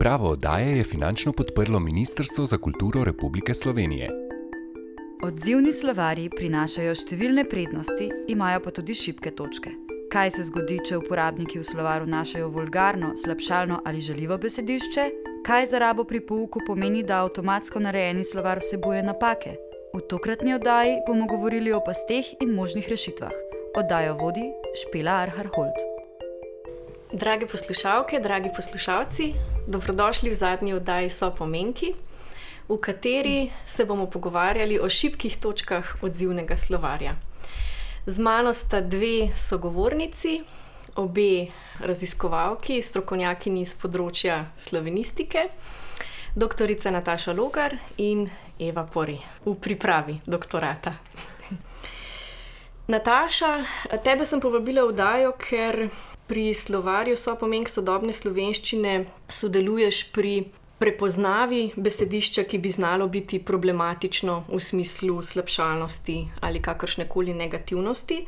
Pripravo oddaje je finančno podprlo Ministrstvo za kulturo Republike Slovenije. Odzivni slovarji prinašajo številne prednosti, imajo pa tudi šibke točke. Kaj se zgodi, če uporabniki v slovaru našajo vulgarno, slabšalno ali žaljivo besedišče? Kaj za rabo pri pouku pomeni, da avtomatsko narejeni slovar vsebuje napake? V tokratni oddaji bomo govorili o pasteh in možnih rešitvah. Oddajo vodi Špela Arharhold. Drage poslušalke, dragi poslušalci, dobrodošli v zadnji oddaji So pomenki, v kateri se bomo pogovarjali o šibkih točkah odzivnega slovarja. Z mano sta dve sogovornici, obe raziskovalki, strokovnjakinji z področja slovenistike, dr. Nataša Logar in Eva Pori v pripravi doktorata. Nataša, tebe sem povabila v oddajo, ker pri slovarju so pomen sodobne slovenščine, sodeluješ pri prepoznavi besedišča, ki bi znalo biti problematično v smislu slabšalnosti ali kakršne koli negativnosti.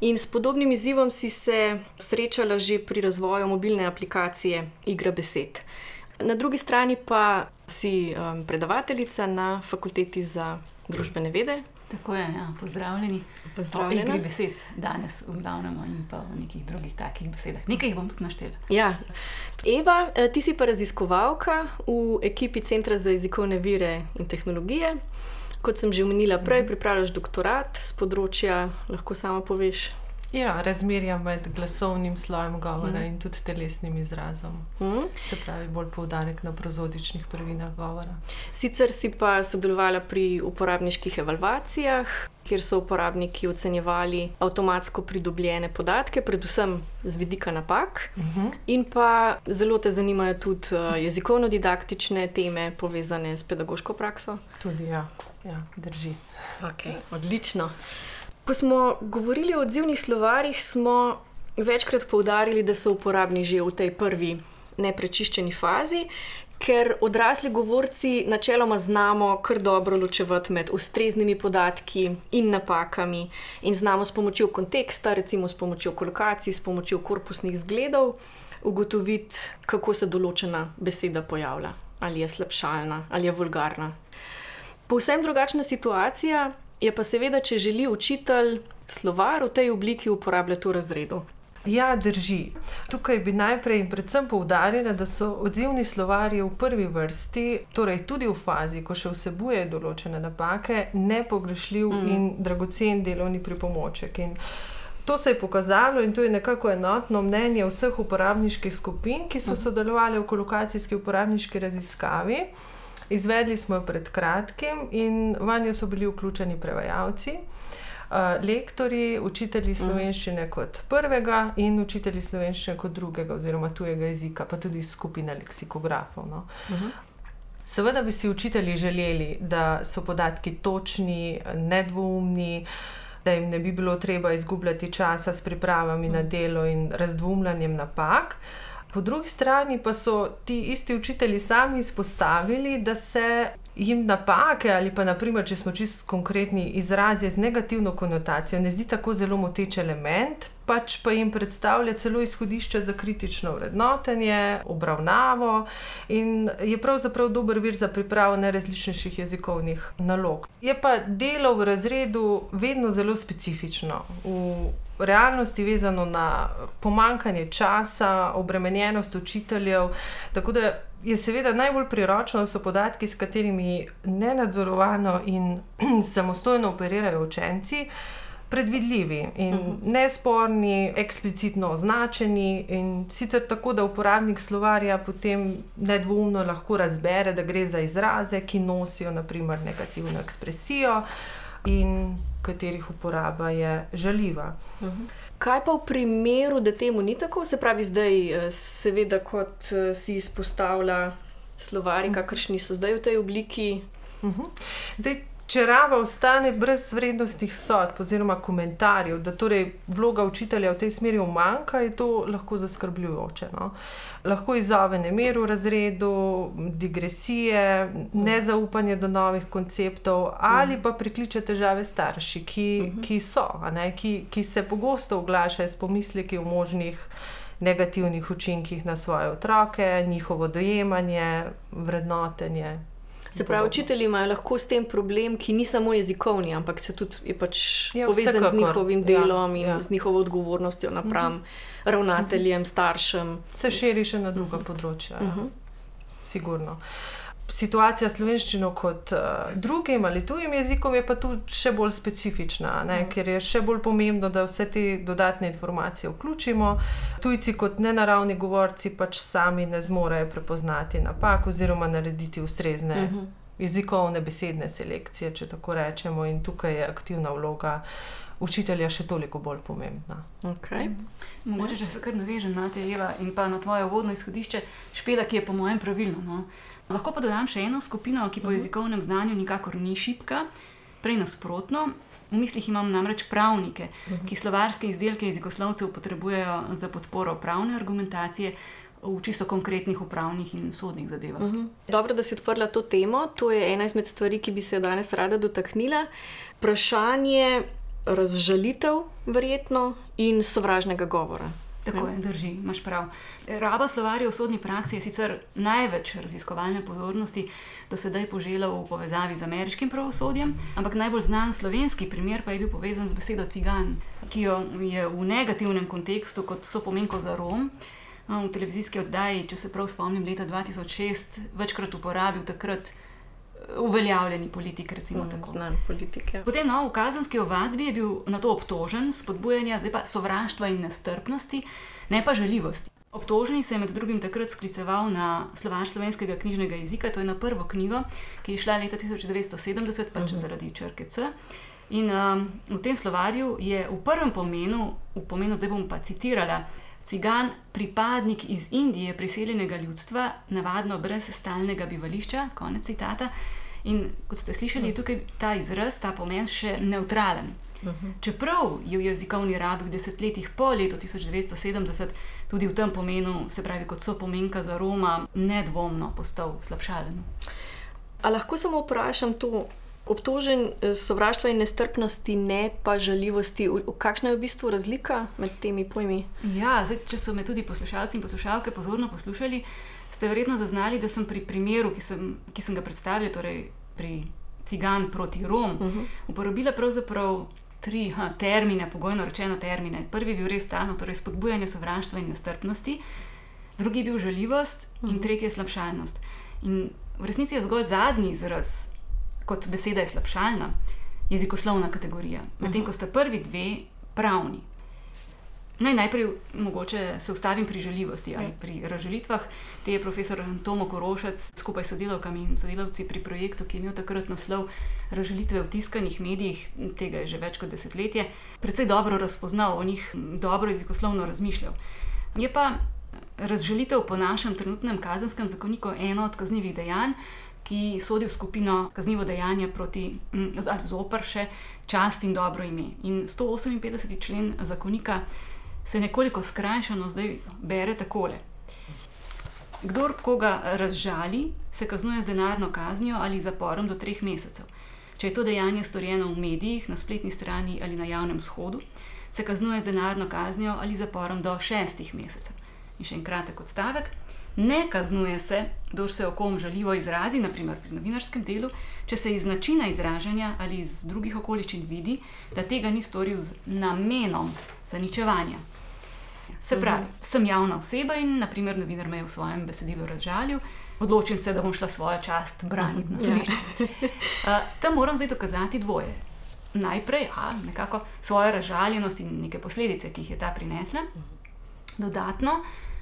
In s podobnim izzivom si se srečala že pri razvoju mobilne aplikacije Igra besed. Na drugi strani pa si um, predavateljica na fakulteti za družbene vede, Tako je, ja, pozdravljeni. Pozdravljeni. Igri besed danes v glavnem in pa v nekih drugih takih besedah. Nekaj jih bom tudi naštela. Ja. Eva, eh, ti si pa raziskovalka v ekipi Centra za jezikovne vire in tehnologije. Kot sem že omenila prej, pripravljaš doktorat z področja, lahko sama poveš. Ja, razmerja med glasovnim slojem govora mm. in tudi telesnim izrazom. Mm. Se pravi, bolj poudarek na prozodičnih prvinah govora. Sicer si pa sodelovala pri uporabniških evalvacijah, kjer so uporabniki ocenjevali avtomatsko pridobljene podatke, predvsem z vidika napak. Uh -huh. In pa zelo te zanimajo tudi uh, jezikovno-didaktične teme, povezane s pedagoško prakso. Tudi ja, ja drži. Okay, odlično. Ko smo govorili o odzivnih slovarjih, smo večkrat poudarili, da so uporabni že v tej prvi neprečiščeni fazi, ker odrasli govorci načeloma znamo kar dobro ločevati med ustreznimi podatki in napakami, in znamo s pomočjo konteksta, recimo s pomočjo kolokacij, s pomočjo korpusnih zgledov, ugotoviti, kako se določena beseda pojavlja, ali je slabšalna, ali je vulgarna. Povsem drugačna situacija je pa seveda, če želi učitelj slovar v tej obliki uporabljati v razredu. Ja, drži. Tukaj bi najprej in predvsem poudarila, da so odzivni slovarji v prvi vrsti, torej tudi v fazi, ko še vsebuje določene napake, nepogrešljiv mm. in dragocen delovni pripomoček. In to se je pokazalo in to je nekako enotno mnenje vseh uporabniških skupin, ki so mm. sodelovali v kolokacijski uporabniški raziskavi. Izvedli smo jo pred kratkim in vanjo so bili vključeni prevajalci, uh, lektori, učitelji mhm. slovenščine kot prvega in učitelji slovenščine kot drugega, oziroma tujega jezika, pa tudi skupina leksikografov. No. Uh -huh. Seveda bi si učitelji želeli, da so podatki točni, nedvoumni. Da jim ne bi bilo treba izgubljati časa s pripravami na delo in razdvumljanjem napak, uh, Po drugi strani pa so ti isti učitelji sami izpostavili, da se jim napake ali pa, naprimer, če smo čisto konkretni, izrazi z negativno konotacijo ne zdi tako zelo moteč element, pač pa jim predstavlja celo izhodišče za kritično vrednotenje, obravnavo in je pravzaprav dober vir za pripravo najrazličnejših jezikovnih nalog. Je pa delo v razredu vedno zelo specifično. Realnosti vezano na pomankanje časa, obremenjenost učiteljev. Tako da je seveda najbolj priročno, da so podatki, s katerimi nenadzorovano in samostojno operirajo učenci. Predvidljivi in uh-huh. nesporni, eksplicitno označeni, in sicer tako, da uporabnik slovarja potem nedvoumno lahko razbere, da gre za izraze, ki nosijo naprimer negativno ekspresijo in katerih uporaba je žaljiva. Uh -huh. Kaj pa v primeru, da temu ni tako, se pravi, zdaj, eh, seveda, kot eh, si izpostavlja slovari, kakršni so zdaj v tej obliki? Uh -huh. zdaj, če rava ostane brez vrednostnih sodb oziroma komentarjev, da torej vloga učitelja v tej smeri umanka, je to lahko zaskrbljujoče. No? Lahko izzove nemir v razredu, digresije, nezaupanje do novih konceptov ali pa prikliče težave starši, ki, ki so, ki, ki se pogosto oglašajo s pomisleki o možnih negativnih učinkih na svoje otroke, njihovo dojemanje, vrednotenje. Se pravi, učitelji imajo lahko s tem problem, ki ni samo jezikovni, ampak se tudi je pač ja, povezan vsekakor. z njihovim ja, delom ja, in ja. z njihovo odgovornostjo napram uh mhm. -huh. ravnateljem, uh -huh. staršem. Se širi še na druga uh -huh. področja. Ja. Uh situacija slovenščino kot uh, drugim ali tujim jezikom je pa tu še bolj specifična, ne, mm. ker je še bolj pomembno, da vse te dodatne informacije vključimo. Tujci kot nenaravni govorci pač sami ne zmorejo prepoznati napak oziroma narediti ustrezne. Mm -hmm. Jezikovne besedne selekcije, če tako rečemo, in tukaj je aktivna vloga učitelja še toliko bolj pomembna. Okay. Mogoče, če se kar navežem na te, Eva, in pa na tvoje vodno izhodišče, špela, ki je po mojem pravilno. No? Lahko pa dodam še eno skupino, ki po mhm. jezikovnem znanju nikakor ni šipka, prej nasprotno. V mislih imam namreč pravnike, mhm. ki slovarske izdelke jezikoslovcev potrebujejo za podporo pravne argumentacije v čisto konkretnih upravnih in sodnih zadevah. Uh mhm. -huh. Dobro, da si odprla to temo. To je ena izmed stvari, ki bi se danes rada dotaknila. Vprašanje razžalitev, verjetno, in sovražnega govora. Tako je, drži, imaš prav. Raba slovarja v sodni praksi je sicer največ raziskovalne pozornosti do sedaj požela v povezavi z ameriškim pravosodjem, ampak najbolj znan slovenski primer pa je bil povezan z besedo cigan, ki jo je v negativnem kontekstu kot so pomenko za Rom. V televizijski oddaji, če se prav spomnim, leta 2006 večkrat uporabil takrat uveljavljeni politik, recimo mm, tako. Znan politik. Ja. Potem no, v kazenski ovadbi je bil na to obtožen spodbujanja sovraštva in nestrpnosti, ne pa žaljivosti. Obtoženi se je med drugim takrat skliceval na slovar slovenskega knjižnega jezika, to je na prvo knjigo, ki je šla leta 1970, pač uh -huh. zaradi črke C. In um, v tem slovarju je v prvem pomenu, v pomenu zdaj bom pa citirala, Cigan, pripadnik iz Indije, priseljenega ljudstva, navadno brez stalnega bivališča, konec citata. In kot ste slišali, je tukaj ta izraz, ta pomen še neutralen. Čeprav je v jezikovni rabi v desetletjih po letu 1970 tudi v tem pomenu, se pravi, kot so pomenka za Roma, nedvomno postal slabšalen. A lahko samo vprašam to, obtožen eh, sovraštva in nestrpnosti, ne pa žaljivosti. Kakšna je v bistvu razlika med temi pojmi? Ja, zdaj, če so me tudi poslušalci in poslušalke pozorno poslušali, ste verjetno zaznali, da sem pri primeru, ki sem, ki sem ga predstavil, torej pri cigan proti Rom, uh mhm. -huh. uporabila pravzaprav. Tri ha, termine, pogojno rečeno, termine. Prvi je bil res stano, torej spodbujanje sovraštva in nestrpnosti, drugi je bil žaljivost, uh -huh. in mhm. tretji je slabšalnost. In v resnici je zgolj zadnji izraz kot beseda je slabšalna, jezikoslovna kategorija, medtem ko sta prvi dve pravni. Naj najprej mogoče se ustavim pri žaljivosti ali ja. pri razžalitvah. Te je profesor Tomo Korošec skupaj s sodelavkami in sodelavci pri projektu, ki je imel takrat naslov Razžalitve v tiskanih medijih, tega je že več kot desetletje, predvsej dobro razpoznal, o njih dobro jezikoslovno razmišljal. Je pa razžalitev po našem trenutnem kazenskem zakoniku eno od kaznjivih dejanj, ki sodi v skupino kaznivo dejanje proti, mm, ali zoper še čast in dobro ime. In 158. člen zakonika se nekoliko skrajšano zdaj bere takole. Kdor koga razžali, se kaznuje z denarno kaznijo ali zaporom do treh mesecev. Če je to dejanje storjeno v medijih, na spletni strani ali na javnem shodu, se kaznuje z denarno kaznijo ali zaporom do šestih mesecev. In še en kratek odstavek. Ne kaznuje se, kdo se o kom žaljivo izrazi, naprimer pri novinarskem delu, če se iz načina izražanja ali iz drugih okoliščin vidi, da tega ni storil z namenom zaničevanja. Se pravi, uh -huh. sem javna oseba in, naprimer, novinar me je v svojem besedilu razžalil, odločim se, da bom šla svojo čast braniti na sodišče. Uh, tam moram zdaj dokazati dvoje. Najprej, a, nekako svojo razžaljenost in neke posledice, ki jih je ta prinesla, dodatno.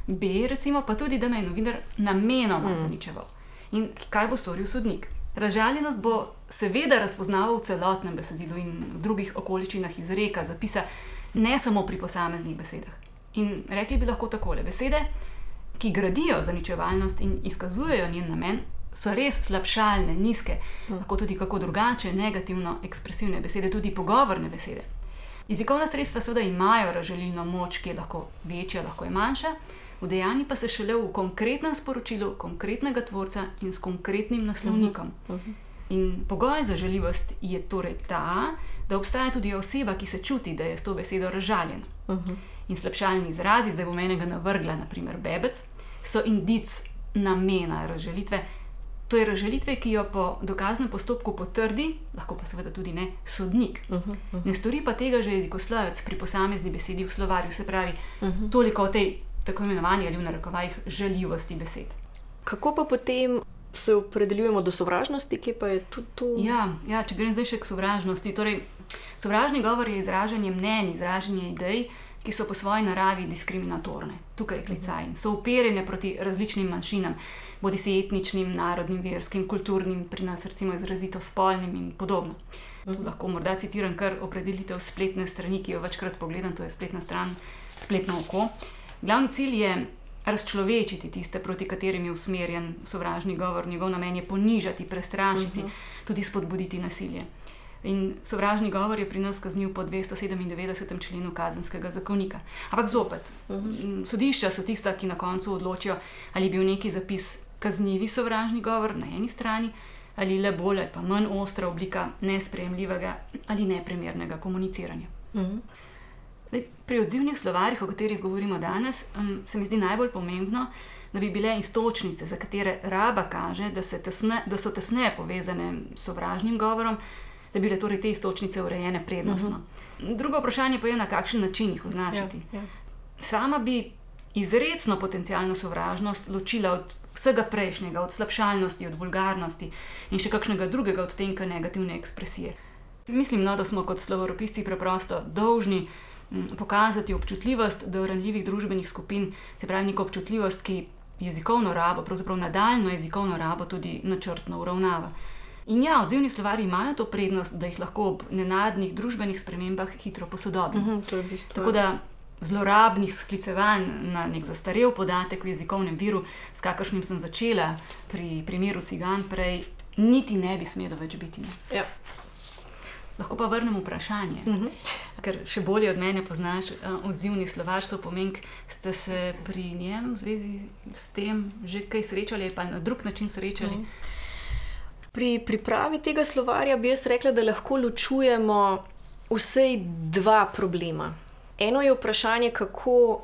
B, recimo, pa tudi, da me je novinar namenoma mm. zaničeval. In kaj bo storil sodnik? Razžaljenost bo seveda razpoznaval v celotnem besedilu in v drugih okoliščinah izreka, zapisa, ne samo pri posameznih besedah. In rekli bi lahko takole: besede, ki gradijo zaničevalnost in izkazujejo njen namen, so res slabšalne, nizke, mm. lahko tudi kako drugače, negativno ekspresivne besede, tudi pogovorne besede. Jezikovna sredstva seveda imajo razžalilno moč, ki je lahko večja, lahko je manjša v dejanju pa se šele v konkretnem sporočilu konkretnega tvorca in s konkretnim naslovnikom. Uh -huh. Uh -huh. In pogoj za žaljivost je torej ta, da obstaja tudi oseba, ki se čuti, da je s to besedo razžaljena. Uh -huh. In slabšalni izrazi, zdaj bom enega navrgla, naprimer bebec, so indic namena razželitve. To je razželitve, ki jo po dokaznem postopku potrdi, lahko pa seveda tudi ne, sodnik. Uh -huh, uh -huh. Ne stori pa tega že jezikoslovec pri posamezni besedi v slovarju, se pravi, uh -huh. toliko o tej tako imenovani ali v narekovajih žaljivosti besed. Kako pa potem se opredeljujemo do sovražnosti, ki pa je tudi tu? Ja, ja, če grem zdaj še k sovražnosti. Torej, sovražni govor je izražanje mnenj, izražanje idej, ki so po svoji naravi diskriminatorne. Tukaj je klicaj in so uperjene proti različnim manjšinam, bodi si etničnim, narodnim, verskim, kulturnim, pri nas recimo izrazito spolnim in podobno. Tu lahko morda citiram kar opredelitev spletne strani, ki jo večkrat pogledam, to je spletna stran, spletno oko. Glavni cilj je razčlovečiti tiste, proti katerim je usmerjen sovražni govor, njegov namen je ponižati, prestrašiti, uh -huh. tudi spodbuditi nasilje. In sovražni govor je pri nas kaznil po 297. členu kazenskega zakonika. Ampak zopet, uh -huh. sodišča so tista, ki na koncu odločijo, ali je bil neki zapis kaznivi sovražni govor na eni strani, ali le bolj ali pa manj ostra oblika nesprejemljivega ali neprimernega komuniciranja. Uh -huh. Pri odzivnih slovarjih, o katerih govorimo danes, se mi zdi najbolj pomembno, da bi bile istočnice, za katere raba kaže, da, tesne, da so tesneje povezane s sovražnim govorom, da bi bile torej te istočnice urejene prednostno. Uh mhm. -huh. Drugo vprašanje pa je, na kakšen način jih označiti. Ja, ja. Sama bi izredno potencijalno sovražnost ločila od vsega prejšnjega, od slabšalnosti, od vulgarnosti in še kakšnega drugega odtenka negativne ekspresije. Mislim, no, da smo kot slovoropisci preprosto dolžni pokazati občutljivost do ranljivih družbenih skupin, se pravi, neko občutljivost, ki jezikovno rabo, pravzaprav nadaljno jezikovno rabo, tudi načrtno uravnava. In ja, odzivni slovari imajo to prednost, da jih lahko ob nenadnih družbenih spremembah hitro posodobijo. Uh -huh, Tako da zlorabnih sklicevanj na nek zastarel podatek v jezikovnem viru, s kakršnim sem začela pri primeru cigan prej, niti ne bi smelo več biti. Ja. Lahko pa vrnem vprašanje, uh -huh. ker še bolje od mene poznaš uh, odzivni slovar, so pomen, ste se pri njem v zvezi s tem že kaj srečali ali pa na drug način srečali. Uh -huh. Pri pripravi tega slovarja bi jaz rekla, da lahko ločujemo vsej dva problema. Eno je vprašanje, kako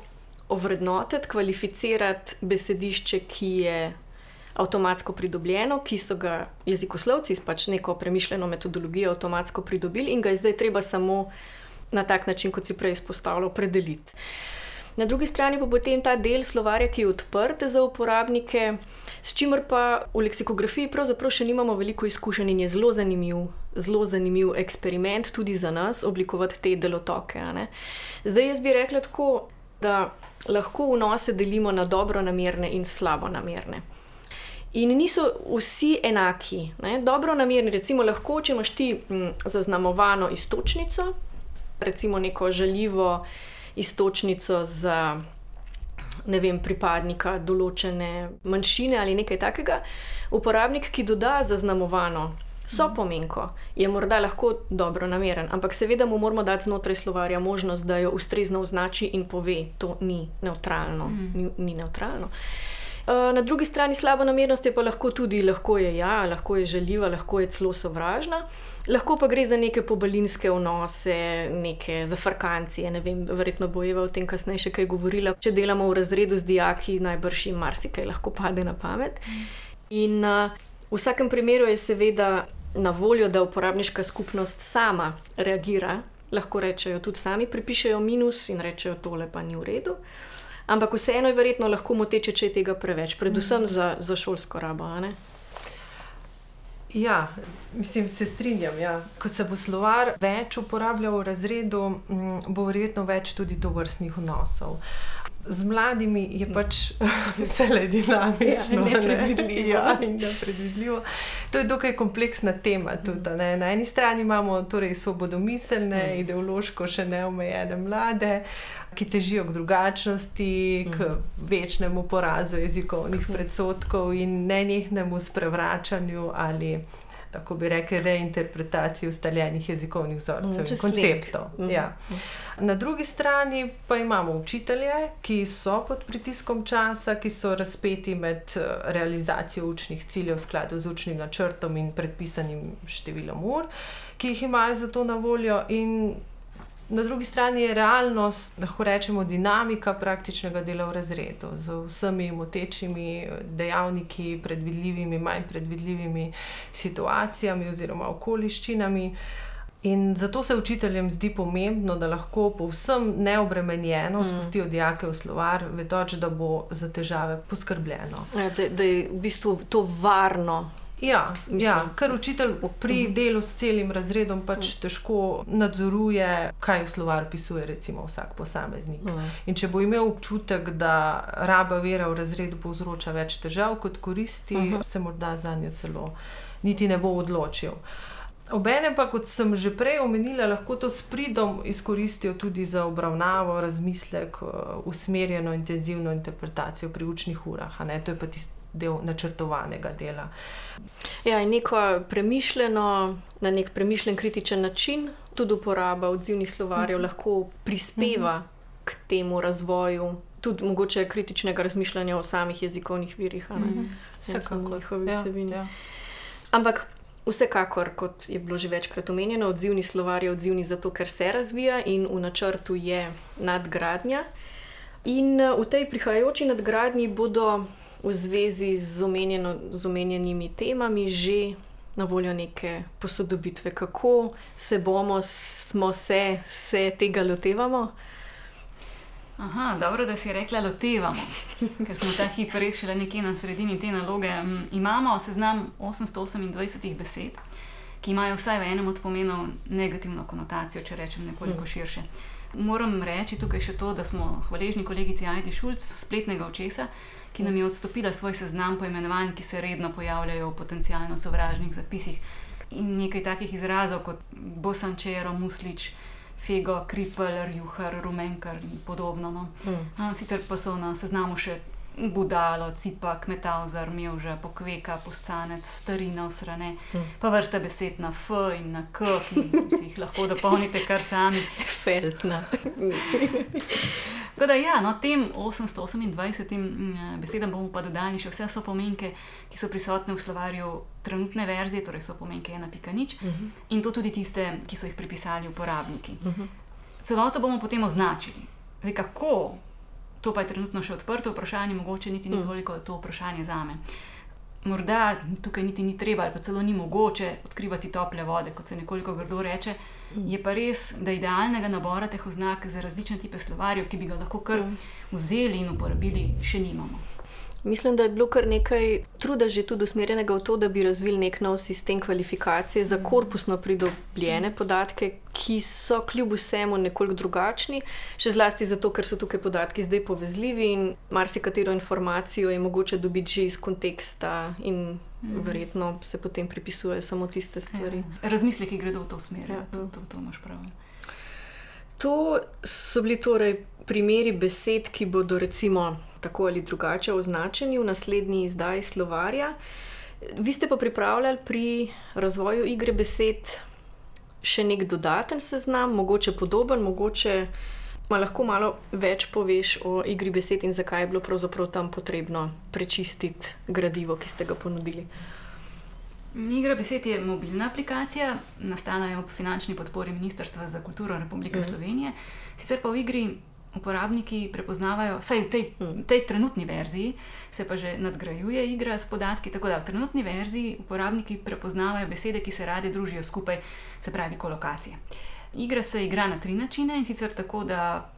ovrednotiti, kvalificirati besedišče, ki je avtomatsko pridobljeno, ki so ga jezikoslovci s pač neko premišljeno metodologijo avtomatsko pridobili in ga je zdaj treba samo na tak način, kot si prej izpostavljal, predeliti. Na drugi strani pa potem ta del slovarja, ki je odprt za uporabnike, s čimer pa v leksikografiji pravzaprav še nimamo veliko izkušenj in je zelo zanimiv, zelo zanimiv eksperiment tudi za nas oblikovati te delotoke. Zdaj jaz bi rekla tako, da lahko vnose delimo na dobro namerne in slabo namerne. In niso vsi enaki. Ne? Dobro namerni, recimo, lahko, če imaš ti m, zaznamovano istočnico, recimo neko žaljivo istočnico za ne vem, pripadnika določene manjšine ali nekaj takega, uporabnik, ki doda zaznamovano. So pomenko, je morda lahko dobro nameren, ampak seveda mu moramo dati znotraj slovarja možnost, da jo ustrezno označi in pove, da to ni neutralno. Mm. Ni, ni neutralno. Eh, na drugi strani slabo namernost je pa lahko tudi, lahko je ja, lahko je žaljiva, lahko je celo sovražna. Lahko pa gre za neke pobalinske vnose, neke zafrkancije. Ne vem, verjetno bo Eva o tem kasneje še kaj govorila. Če delamo v razredu z dijaki, najbrž jim marsikaj lahko pade na pamet. In uh, v vsakem primeru je seveda na voljo, da uporabniška skupnost sama reagira. Lahko rečejo, tudi sami pripišejo minus in rečejo, tole pa ni v redu. Uh, ampak vseeno je verjetno lahko moteče, če je tega preveč, predvsem mm. za, za šolsko rabo. Ja, mislim, se strinjam. Ja. Ko se bo slovar več uporabljal v razredu, bo verjetno več tudi do vrstnih vnosov. Z mladimi je mm. pač vse le dinamično, ja, nepredvidljivo. Ja, nepredvidljivo. To je dokaj kompleksna tema. Tudi, Na eni strani imamo torej svobodomiselne, mm. ideološko še neomejene mlade, ki težijo k drugačnosti, k mhm. večnemu porazu jezikovnih mhm. predsotkov in nenehnemu sprevračanju ali. Tako bi rekli, reinterpretaciji ustaljenih jezikovnih vzorcev in konceptov. Mm. Ja. Na drugi strani pa imamo učitelje, ki so pod pritiskom časa, ki so razpeti med eh, realizacijo učnih ciljev v skladu z učnim načrtom in predpisanim številom ur, ki jih imajo za to na voljo, in Na drugi strani je realnost, lahko rečemo, dinamika praktičnega dela v razredu, z vsemi motečimi dejavniki, predvidljivimi, manj predvidljivimi situacijami oziroma okoliščinami. In zato se učiteljem zdi pomembno, da lahko povsem neobremenjeno mm. spustijo dijake v slovar, vedoč, da bo za težave poskrbljeno. Ja, da, da je v bistvu to varno. Ja, ja, ker učitelj pri mhm. delu s celim razredom pač mhm. težko nadzoruje, kaj v slovar pisuje, recimo vsak posameznik. Mm. In če bo imel občutek, da raba vera v razredu povzroča več težav kot koristi, mm -hmm. se morda za njo celo niti ne bo odločil. Obenem pa, kot sem že prej omenila, lahko to s pridom izkoristijo tudi za obravnavo, razmislek, eh, usmerjeno, intenzivno interpretacijo pri učnih urah. To je pa tisti del načrtovanega dela. Ja, in neko premišljeno, na nek premišljen, kritičen način, tudi uporaba odzivnih slovarjev -hmm. lahko prispeva mm -hmm. k temu razvoju. Tudi mogoče kritičnega razmišljanja o samih jezikovnih virih, mm -hmm. samo njihovi ja, vsebini. Ja. Ampak Vsekakor, kot je bilo že večkrat omenjeno, odzivni slovar je odzivni zato, ker se razvija in v načrtu je nadgradnja. In eh, v tej prihajajoči nadgradnji bodo v zvezi z, omenjeno, z omenjenimi temami že na voljo neke posodobitve, kako se bomo, smo se, se tega lotevamo. Aha, dobro, da si rekla, lotevamo, ker smo ta hip res šele nekje na sredini te naloge. Mm, imamo seznam 828 besed, ki imajo vsaj v enem od pomenov negativno konotacijo, če rečem nekoliko mm. širše. Moram reči tukaj še to, da smo hvaležni kolegici Aidi Šulc spletnega očesa, ki nam je odstopila svoj seznam poimenovanj, ki se redno pojavljajo v potencialno sovražnih zapisih. In nekaj takih izrazov kot bosančero, muslič, fego, kripel, juhar, rumenkar in podobno. No. Mm. Sicer pa so na seznamu še budalo, cipak, metavzar, mevža, pokveka, poscanec, starina, usrane, mm. pa vrsta besed na F in na K, ki si jih lahko dopolnite kar sami. Feltna. Tako da, ja, no, tem 828 mm, besedam bomo pa dodali še vse so pomenke, ki so prisotne v slovarju trenutne verzije, torej so pomenke ena pika nič, uh mhm. -huh. in to tudi tiste, ki so jih pripisali uporabniki. Uh mhm. -huh. Celoto bomo potem označili. Zdaj, kako, to pa je trenutno še odprto vprašanje, mogoče niti ni. -huh. toliko to vprašanje za me. Morda tukaj niti ni treba, ali pa celo ni mogoče odkrivati tople vode, kot se nekoliko grdo reče. Je pa res, da idealnega nabora teh oznak za različne type slovarjev, ki bi ga lahko kar vzeli in uporabili, še nimamo. Mislim, da je bilo kar nekaj truda že tudi usmerjenega v to, da bi razvili nek nov sistem kvalifikacije za korpusno pridobljene podatke, ki so kljub vsemu nekoliko drugačni, še zlasti zato, ker so tukaj podatki zdaj povezljivi in marsikatero informacijo je mogoče dobiti že iz konteksta in mhm. verjetno se potem pripisujejo samo tiste stvari. Ja, razmisleki gredo v to smer, ja, to, to, to imaš prav. To so bili torej primeri besed, ki bodo recimo tako ali drugače označeni v naslednji izdaji slovarja. Vi ste pa pripravljali pri razvoju igre besed še nek dodaten seznam, mogoče podoben, mogoče ma lahko malo več poveš o igri besed in zakaj je bilo pravzaprav tam potrebno prečistiti gradivo, ki ste ga ponudili. Igra besed je mobilna aplikacija, nastala je ob finančni podpori Ministrstva za kulturo Republike mm. Slovenije. Sicer pa v igri uporabniki prepoznavajo, vsaj v tej, tej trenutni verziji, se pa že nadgrajuje igra s podatki. Tako da v trenutni verziji uporabniki prepoznavajo besede, ki se rade družijo skupaj, se pravi kolokacije. Igra se igra na tri načine in sicer tako, da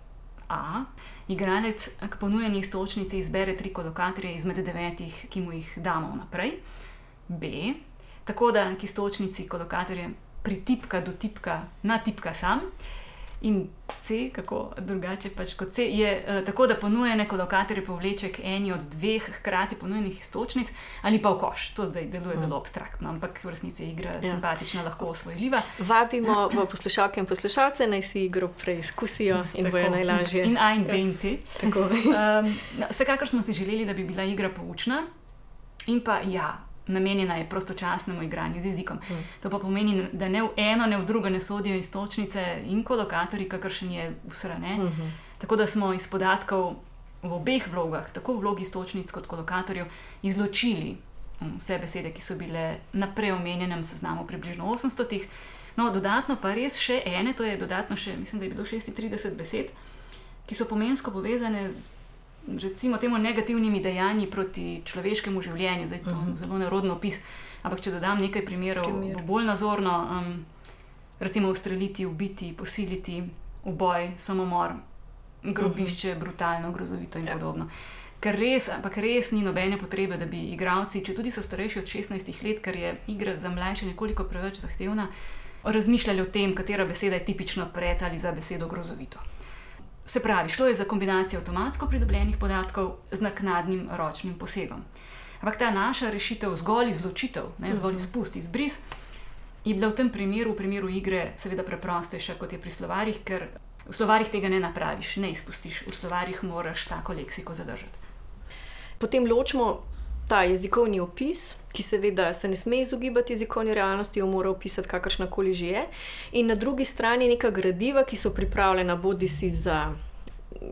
A. Igralec k ponujeni istočnici izbere tri kolokatorje izmed devetih, ki mu jih damo naprej. B. Tako da k istočnici kolokatorje pritipka do tipka, na tipka sam. In C, kako drugače pač kot C, je uh, tako, da ponuja neko lokatorje povleček eni od dveh hkrati ponujenih istočnic ali pa v koš. To zdaj deluje zelo abstraktno, ampak v resnici je igra ja. simpatična, lahko osvojljiva. Vabimo poslušalke in poslušalce, naj si igro preizkusijo in tako, bojo najlažje. In A in B in C. um, no, vsekakor smo si želeli, da bi bila igra poučna in pa ja namenjena je prostočasnemu igranju z jezikom. Mm. To pa pomeni, da ne v eno, ne v drugo ne sodijo istočnice in kolokatorji, kakršen je vse. Mm -hmm. Tako da smo iz podatkov v obeh vlogah, tako v vlogi istočnic kot kolokatorjev, izločili mm, vse besede, ki so bile na preomenjenem seznamu, približno 800. No, dodatno pa res še ene, to je dodatno še, mislim, da je bilo 36 besed, ki so pomensko povezane z recimo temu negativnimi dejanji proti človeškemu življenju. Zdaj, to je uh -huh. zelo nerodno opis. Ampak če dodam nekaj primerov, Primer. bo bolj nazorno, um, recimo ustreliti, ubiti, posiliti, uboj, samomor, grobišče, uh -huh. brutalno, grozovito in ja. podobno. Ker res, ampak res ni nobene potrebe, da bi igravci, če tudi so starejši od 16 let, ker je igra za mlajše nekoliko preveč zahtevna, razmišljali o tem, katera beseda je tipično pred ali za besedo grozovito. Se pravi, šlo je za kombinacijo avtomatsko pridobljenih podatkov z naknadnim ročnim posegom. Ampak ta naša rešitev, zgolj izločitev, ne, zgolj mhm. izpust, izbris, je bila v tem primeru, v primeru igre, seveda preprostejša kot je pri slovarjih, ker v slovarjih tega ne napraviš, ne izpustiš, v slovarjih moraš tako leksiko zadržati. Potem ločimo ta jezikovni opis, ki seveda se ne sme izogibati jezikovni realnosti, jo mora opisati kakršna koli že je, in na drugi strani neka gradiva, ki so pripravljena bodi si za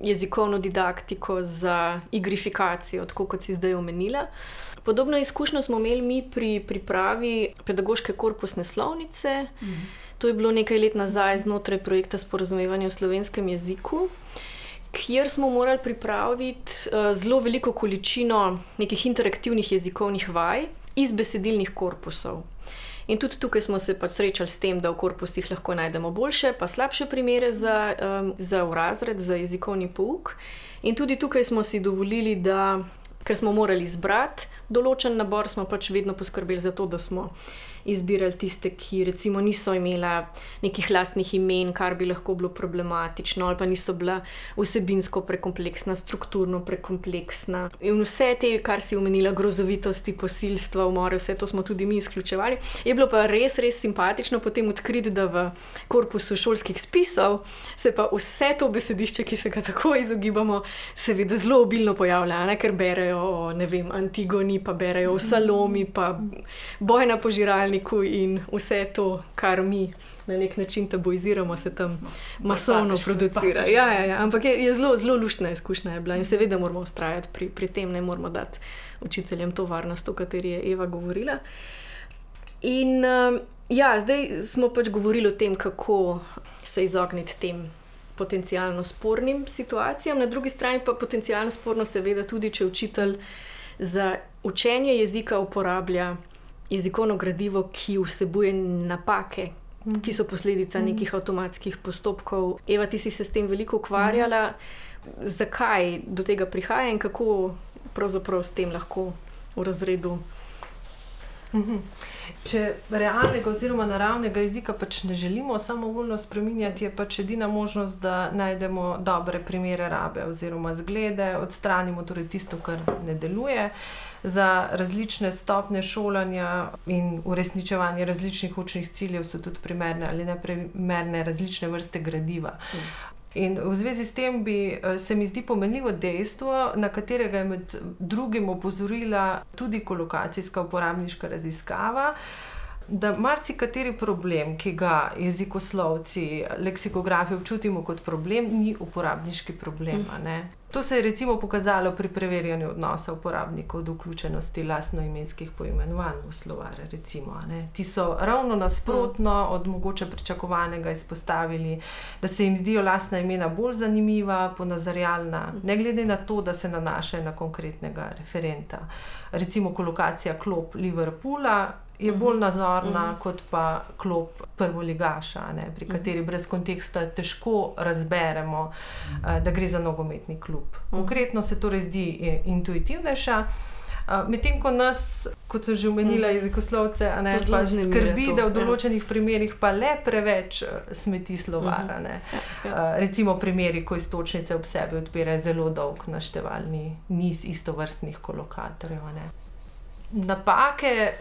jezikovno didaktiko, za igrifikacijo, tako kot si zdaj omenila. Podobno izkušnjo smo imeli mi pri pripravi pedagoške korpusne slovnice. Mhm. To je bilo nekaj let nazaj znotraj projekta Sporazumevanja v slovenskem jeziku kjer smo morali pripraviti uh, zelo veliko količino nekih interaktivnih jezikovnih vaj iz besedilnih korpusov. In tudi tukaj smo se pač srečali s tem, da v korpusih lahko najdemo boljše, pa slabše primere za, um, za razred, za jezikovni pouk. In tudi tukaj smo si dovolili, da, ker smo morali izbrati določen nabor, smo pač vedno poskrbeli za to, da smo izbirali tiste, ki recimo niso imela nekih lastnih imen, kar bi lahko bilo problematično, ali pa niso bila vsebinsko prekompleksna, strukturno prekompleksna. In vse te, kar si omenila, grozovitosti, posilstva, umore, vse to smo tudi mi izključevali. Je bilo pa res, res simpatično potem odkriti, da v korpusu šolskih spisov se pa vse to besedišče, ki se ga tako izogibamo, seveda zelo obilno pojavlja, ne? ker berejo o vem, Antigoni, pa berejo o Salomi, pa boj na požiralni računalniku in vse to, kar mi na nek način tabuiziramo, se tam Smo. masovno producira. Ja, ja, ja. Ampak je, je zelo, zelo luštna izkušnja je bila in seveda moramo ustrajati pri, pri tem, ne moramo dati učiteljem to varnost, o kateri je Eva govorila. In uh, ja, zdaj smo pač govorili o tem, kako se izogniti tem. Potencijalno spornim situacijam, na drugi strani pa potencijalno sporno, seveda, tudi če učitelj za učenje jezika uporablja jezikovno gradivo, ki vsebuje napake, mm. ki so posledica mm. nekih avtomatskih postopkov. Eva, ti si se s tem veliko ukvarjala, mm. zakaj do tega prihaja in kako pravzaprav s tem lahko v razredu. Mhm. Če realnega oziroma naravnega jezika pač ne želimo samovoljno spremenjati, je pač edina možnost, da najdemo dobre primere rabe oziroma zglede, odstranimo torej tisto, kar ne deluje. Uh, za različne stopne šolanja in uresničevanje različnih učnih ciljev so tudi primerne ali ne primerne različne vrste gradiva. In v zvezi s tem bi eh, se mi zdi pomenljivo dejstvo, na katerega je med drugim opozorila tudi kolokacijska uporabniška raziskava. Da marsikateri problem, ki ga jezikoslovci, leksikografi občutimo kot problem, ni uporabniški problem. To se je recimo pokazalo pri preverjanju odnosa uporabnikov do vključenosti lastnoimenskih poimenovanj v slovare. Recimo, Ti so ravno nasprotno od mogoče pričakovanega izpostavili, da se jim zdijo lastna imena bolj zanimiva, ponazarjalna, ne glede na to, da se nanašajo na konkretnega referenta. Recimo kolokacija klop Liverpoola je bolj mhm. nazorna uh -huh. kot pa klop prvoligaša, ne, pri mhm. kateri brez konteksta težko razberemo, uh, da gre za nogometni klub. Mhm. Konkretno se torej zdi eh, intuitivnejša. Uh, Medtem ko nas, kot sem že omenila, jezikoslovce, ne, skrbi, to, da v ja. določenih ja. primerjih pa le preveč smeti slovara. -huh. ja, ja. recimo primeri, ko istočnice ob sebi odpirajo zelo dolg naštevalni niz istovrstnih kolokatorjev. Napake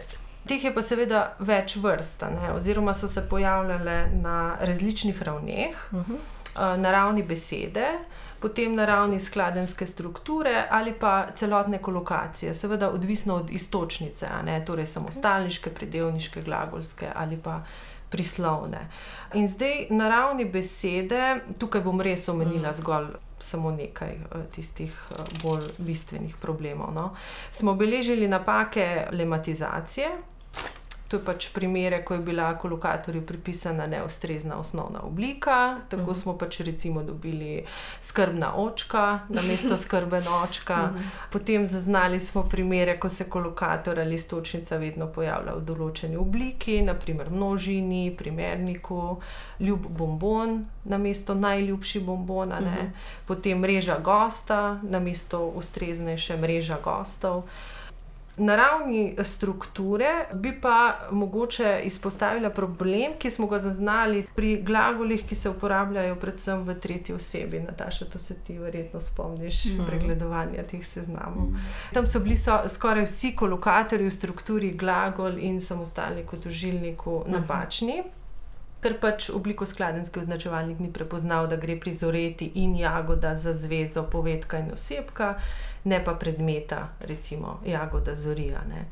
Teh je pa seveda več vrst, ne? oziroma so se pojavljale na različnih ravneh, uh mhm. -huh. na ravni besede, potem na ravni skladenske strukture ali pa celotne kolokacije, seveda odvisno od istočnice, torej samostalniške, predelniške, glagolske ali pa prislovne. In zdaj na ravni besede, tukaj bom res omenila -huh. zgolj samo nekaj eh, tistih eh, bolj bistvenih problemov. No. Smo beležili napake lematizacije, To je pač primere, ko je bila kolokatorju pripisana neustrezna osnovna oblika. Tako uh -huh. smo pač recimo dobili skrbna očka na mesto skrben očka. Uh -huh. Potem zaznali smo primere, ko se kolokator ali stočnica vedno pojavlja v določeni obliki, naprimer množini, primerniku, ljub bombon na mesto najljubši bombon, uh -huh. potem mreža gosta na mesto ustreznejše mreža gostov na ravni strukture bi pa mogoče izpostavila problem, ki smo ga zaznali pri glagolih, ki se uporabljajo predvsem v tretji osebi. Nataša, to se ti verjetno spomniš, mm. pregledovanja teh seznamov. Mm. Tam so bili so skoraj vsi kolokatorji v strukturi glagol in samostalnik v dožilniku mm. Ker pač obliko skladenski označevalnik ni prepoznal, da gre pri zoreti in jagoda za zvezo, povedka in osebka, ne pa predmeta, recimo jagoda zorija. Ne.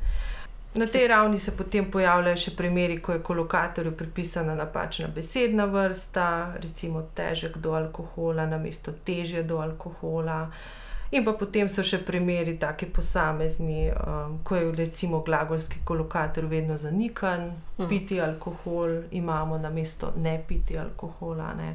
Na tej ravni se potem pojavljajo še primeri, ko je kolokatorju pripisana napačna besedna vrsta, recimo težek do alkohola, namesto težje do alkohola. In pa potem so še primeri, taki posamezni, um, ko je recimo glagolski kolokator vedno zanikan, mm. piti alkohol, imamo na mesto ne piti alkohola. Ne.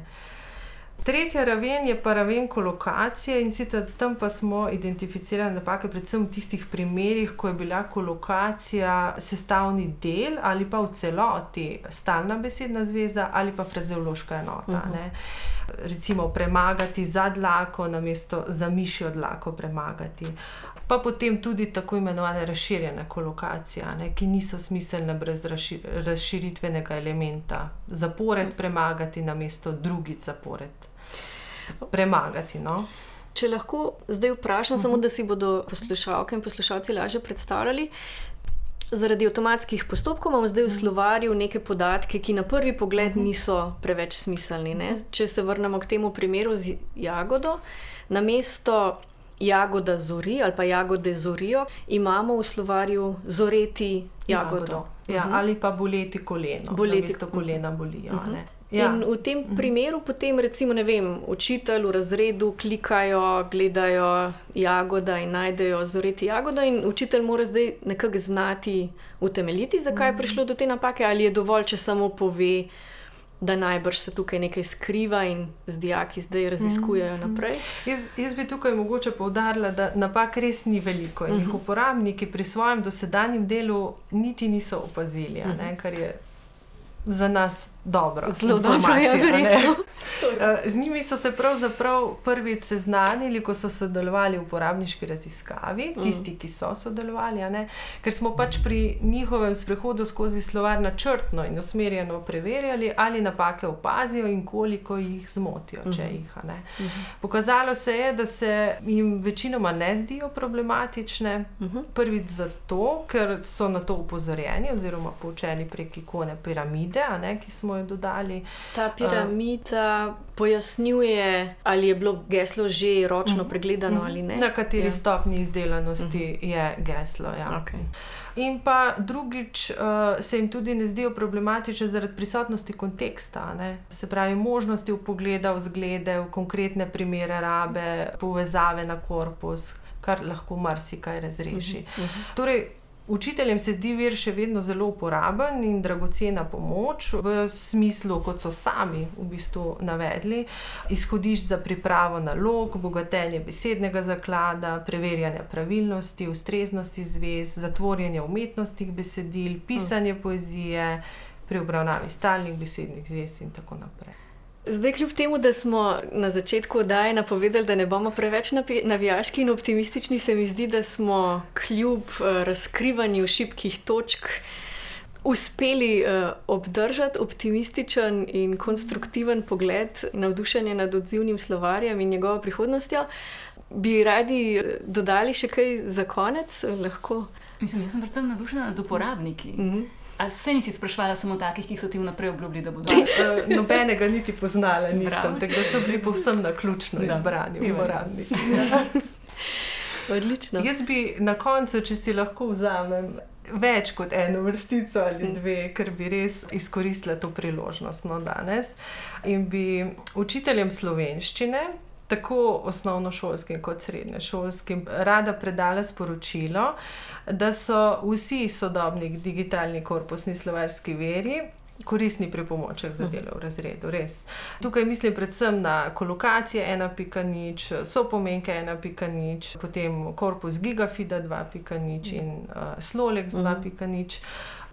Tretja raven je pa raven kolokacije in sicer tam pa smo identificirali napake, predvsem v tistih primerih, ko je bila kolokacija sestavni del ali pa v celoti stalna besedna zveza ali pa frazeološka enota. Uh mhm. -huh recimo premagati za dlako, namesto za mišjo dlako premagati. Pa potem tudi tako imenovane razširjene kolokacije, ne, ki niso smiselne brez razširitvenega elementa. Zapored premagati, namesto drugi zapored premagati. No. Če lahko zdaj vprašam, uh -huh. samo da si bodo poslušalke in poslušalci lažje predstavljali. Zaradi avtomatskih postopkov imamo zdaj v mhm. slovarju neke podatke, ki na prvi pogled mhm. niso preveč smiselni. Ne? Če se vrnemo k temu primeru z jagodo, na mesto jagoda zori ali pa jagode zorijo, imamo v slovarju zoreti jagodo. jagodo. Ja, uh mhm. -huh. Ali pa boleti koleno. Boleti kolena bolijo. Uh -huh. Ja. In v tem mhm. primeru, potem, recimo, vem, učitelj v razredu klikajo, gledajo jagoda in najdejo zoreti jagodo, in učitelj mora zdaj nekako znati utemeljiti, zakaj je mhm. prišlo do te napake, ali je dovolj, če samo pove. Da najbrž se tukaj nekaj skriva in z dijaki zdaj raziskujejo mhm. naprej. Jaz, jaz bi tukaj mogoče povdarila, da napak res ni veliko in jih uporabniki pri svojem dosedanjem delu niti niso opazili, ne, kar je za nas dobro. Zelo dobro je, verjetno. Eh, z njimi so se pravzaprav prvič seznanili, ko so sodelovali v uporabniški raziskavi, tisti, mm. ki so sodelovali, ker smo pač pri njihovem sprehodu skozi slovar načrtno in usmerjeno preverjali, ali napake opazijo in koliko jih zmotijo, če mm. jih. -hmm. Pokazalo se je, da se jim večinoma ne zdijo problematične. -hmm. Prvič zato, ker so na to upozorjeni oziroma poučeni prek ikone piramide, ki smo jo dodali. Ta piramida pojasnjuje, ali je bilo geslo že ročno uh, pregledano ali ne. Na kateri ja. stopni izdelanosti uh, je geslo. Ja. Okay. In pa drugič, uh, se jim tudi ne zdijo problematične zaradi prisotnosti konteksta, ne? se pravi, možnosti v pogleda v zglede, v konkretne primere rabe, povezave na korpus, kar lahko marsikaj razreši. Uh -huh, uh -huh. Torej, Učiteljem se zdi vir še vedno zelo uporaben in dragocena pomoč, v smislu, kot so sami v bistvu navedli, izhodišč za pripravo nalog, bogatenje besednega zaklada, preverjanje pravilnosti, ustreznosti zvez, zatvorjanje umetnostnih besedil, pisanje poezije, pri obravnavi stalnih besednih zvez in tako naprej. Zdaj, kljub temu, da smo na začetku oddaje napovedali, da ne bomo preveč navijaški in optimistični, se mi zdi, da smo kljub uh, razkrivanju šibkih točk uspeli uh, obdržati optimističen in konstruktiven pogled in navdušenje nad odzivnim slovarjem in njegovo prihodnostjo. Bi radi eh, dodali še kaj za konec? Lahko. Mislim, jaz sem predvsem navdušena nad uporabniki. Mm -hmm. A se nisi sprašvala samo takih, ki so ti vnaprej obljubili, da bodo? Uh, nobenega niti poznala nisem, tako da so bili povsem na ključno izbrani uporabniki. Odlično. Jaz bi na koncu, če si lahko vzamem več kot eno vrstico ali hm. dve, ker bi res izkoristila to priložnost no, danes in bi učiteljem slovenščine tako osnovnošolskim kot srednješolskim rada predala sporočilo, da so vsi sodobni digitalni korpusni slovarski veri. Koristni pripomoček za delo v razredu, res. Tukaj mislim predvsem na kolokacije 1.0, so pomenke 1.0, potem korpus Gigafida 2.0 in uh, Slolex 2.0.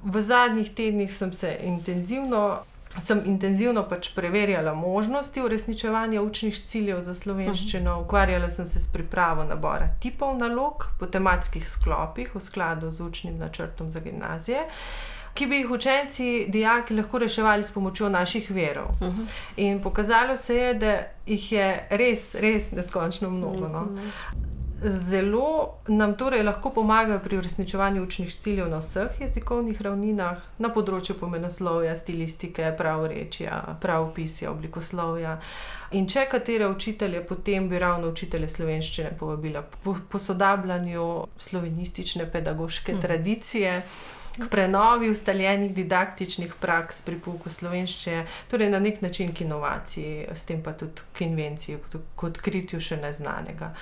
V zadnjih tednih sem se intenzivno sem intenzivno pač preverjala možnosti uresničevanja učnih ciljev za slovenščino, ukvarjala sem se s pripravo nabora tipov nalog po tematskih sklopih v skladu z učnim načrtom za gimnazije. Ki bi jih učenci, dijaki lahko reševali s pomočjo naših verov. Uh -huh. In pokazalo se je, da jih je res, res neskončno mnogo. No? Zelo nam torej lahko pomagajo pri uresničevanju učnih ciljev na vseh jezikovnih ravninah, na področju pomenoslovja, stilistike, pravorečja, pravopisja, oblikoslovja. In če katere učitelje, potem bi ravno učitelje slovenščine povabila po posodabljanju slovenistične pedagoške mm. tradicije. K prenovi ustaljenih didaktičnih praks pri pouku slovenščine, torej na nek način k inovaciji, s tem pa tudi k invenciji, k odkritju še neznanega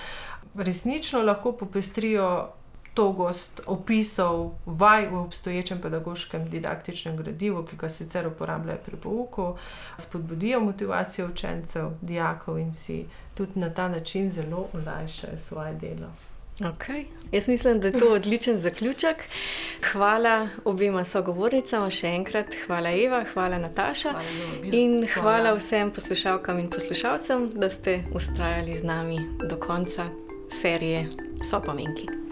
resnično lahko popestrijo togost opisov vaj v obstoječem pedagoškem didaktičnem gradivu, ki ga sicer uporabljajo pri pouku, spodbudijo motivacijo učencev, dijakov in si tudi na ta način zelo olajšajo svoje delo. Okay. Jaz mislim, da je to odličen zaključek. Hvala obima sogovornicama, še enkrat hvala Eva, hvala Nataša hvala in hvala. hvala vsem poslušalkam in poslušalcem, da ste ustrajali z nami do konca serije So pomenki.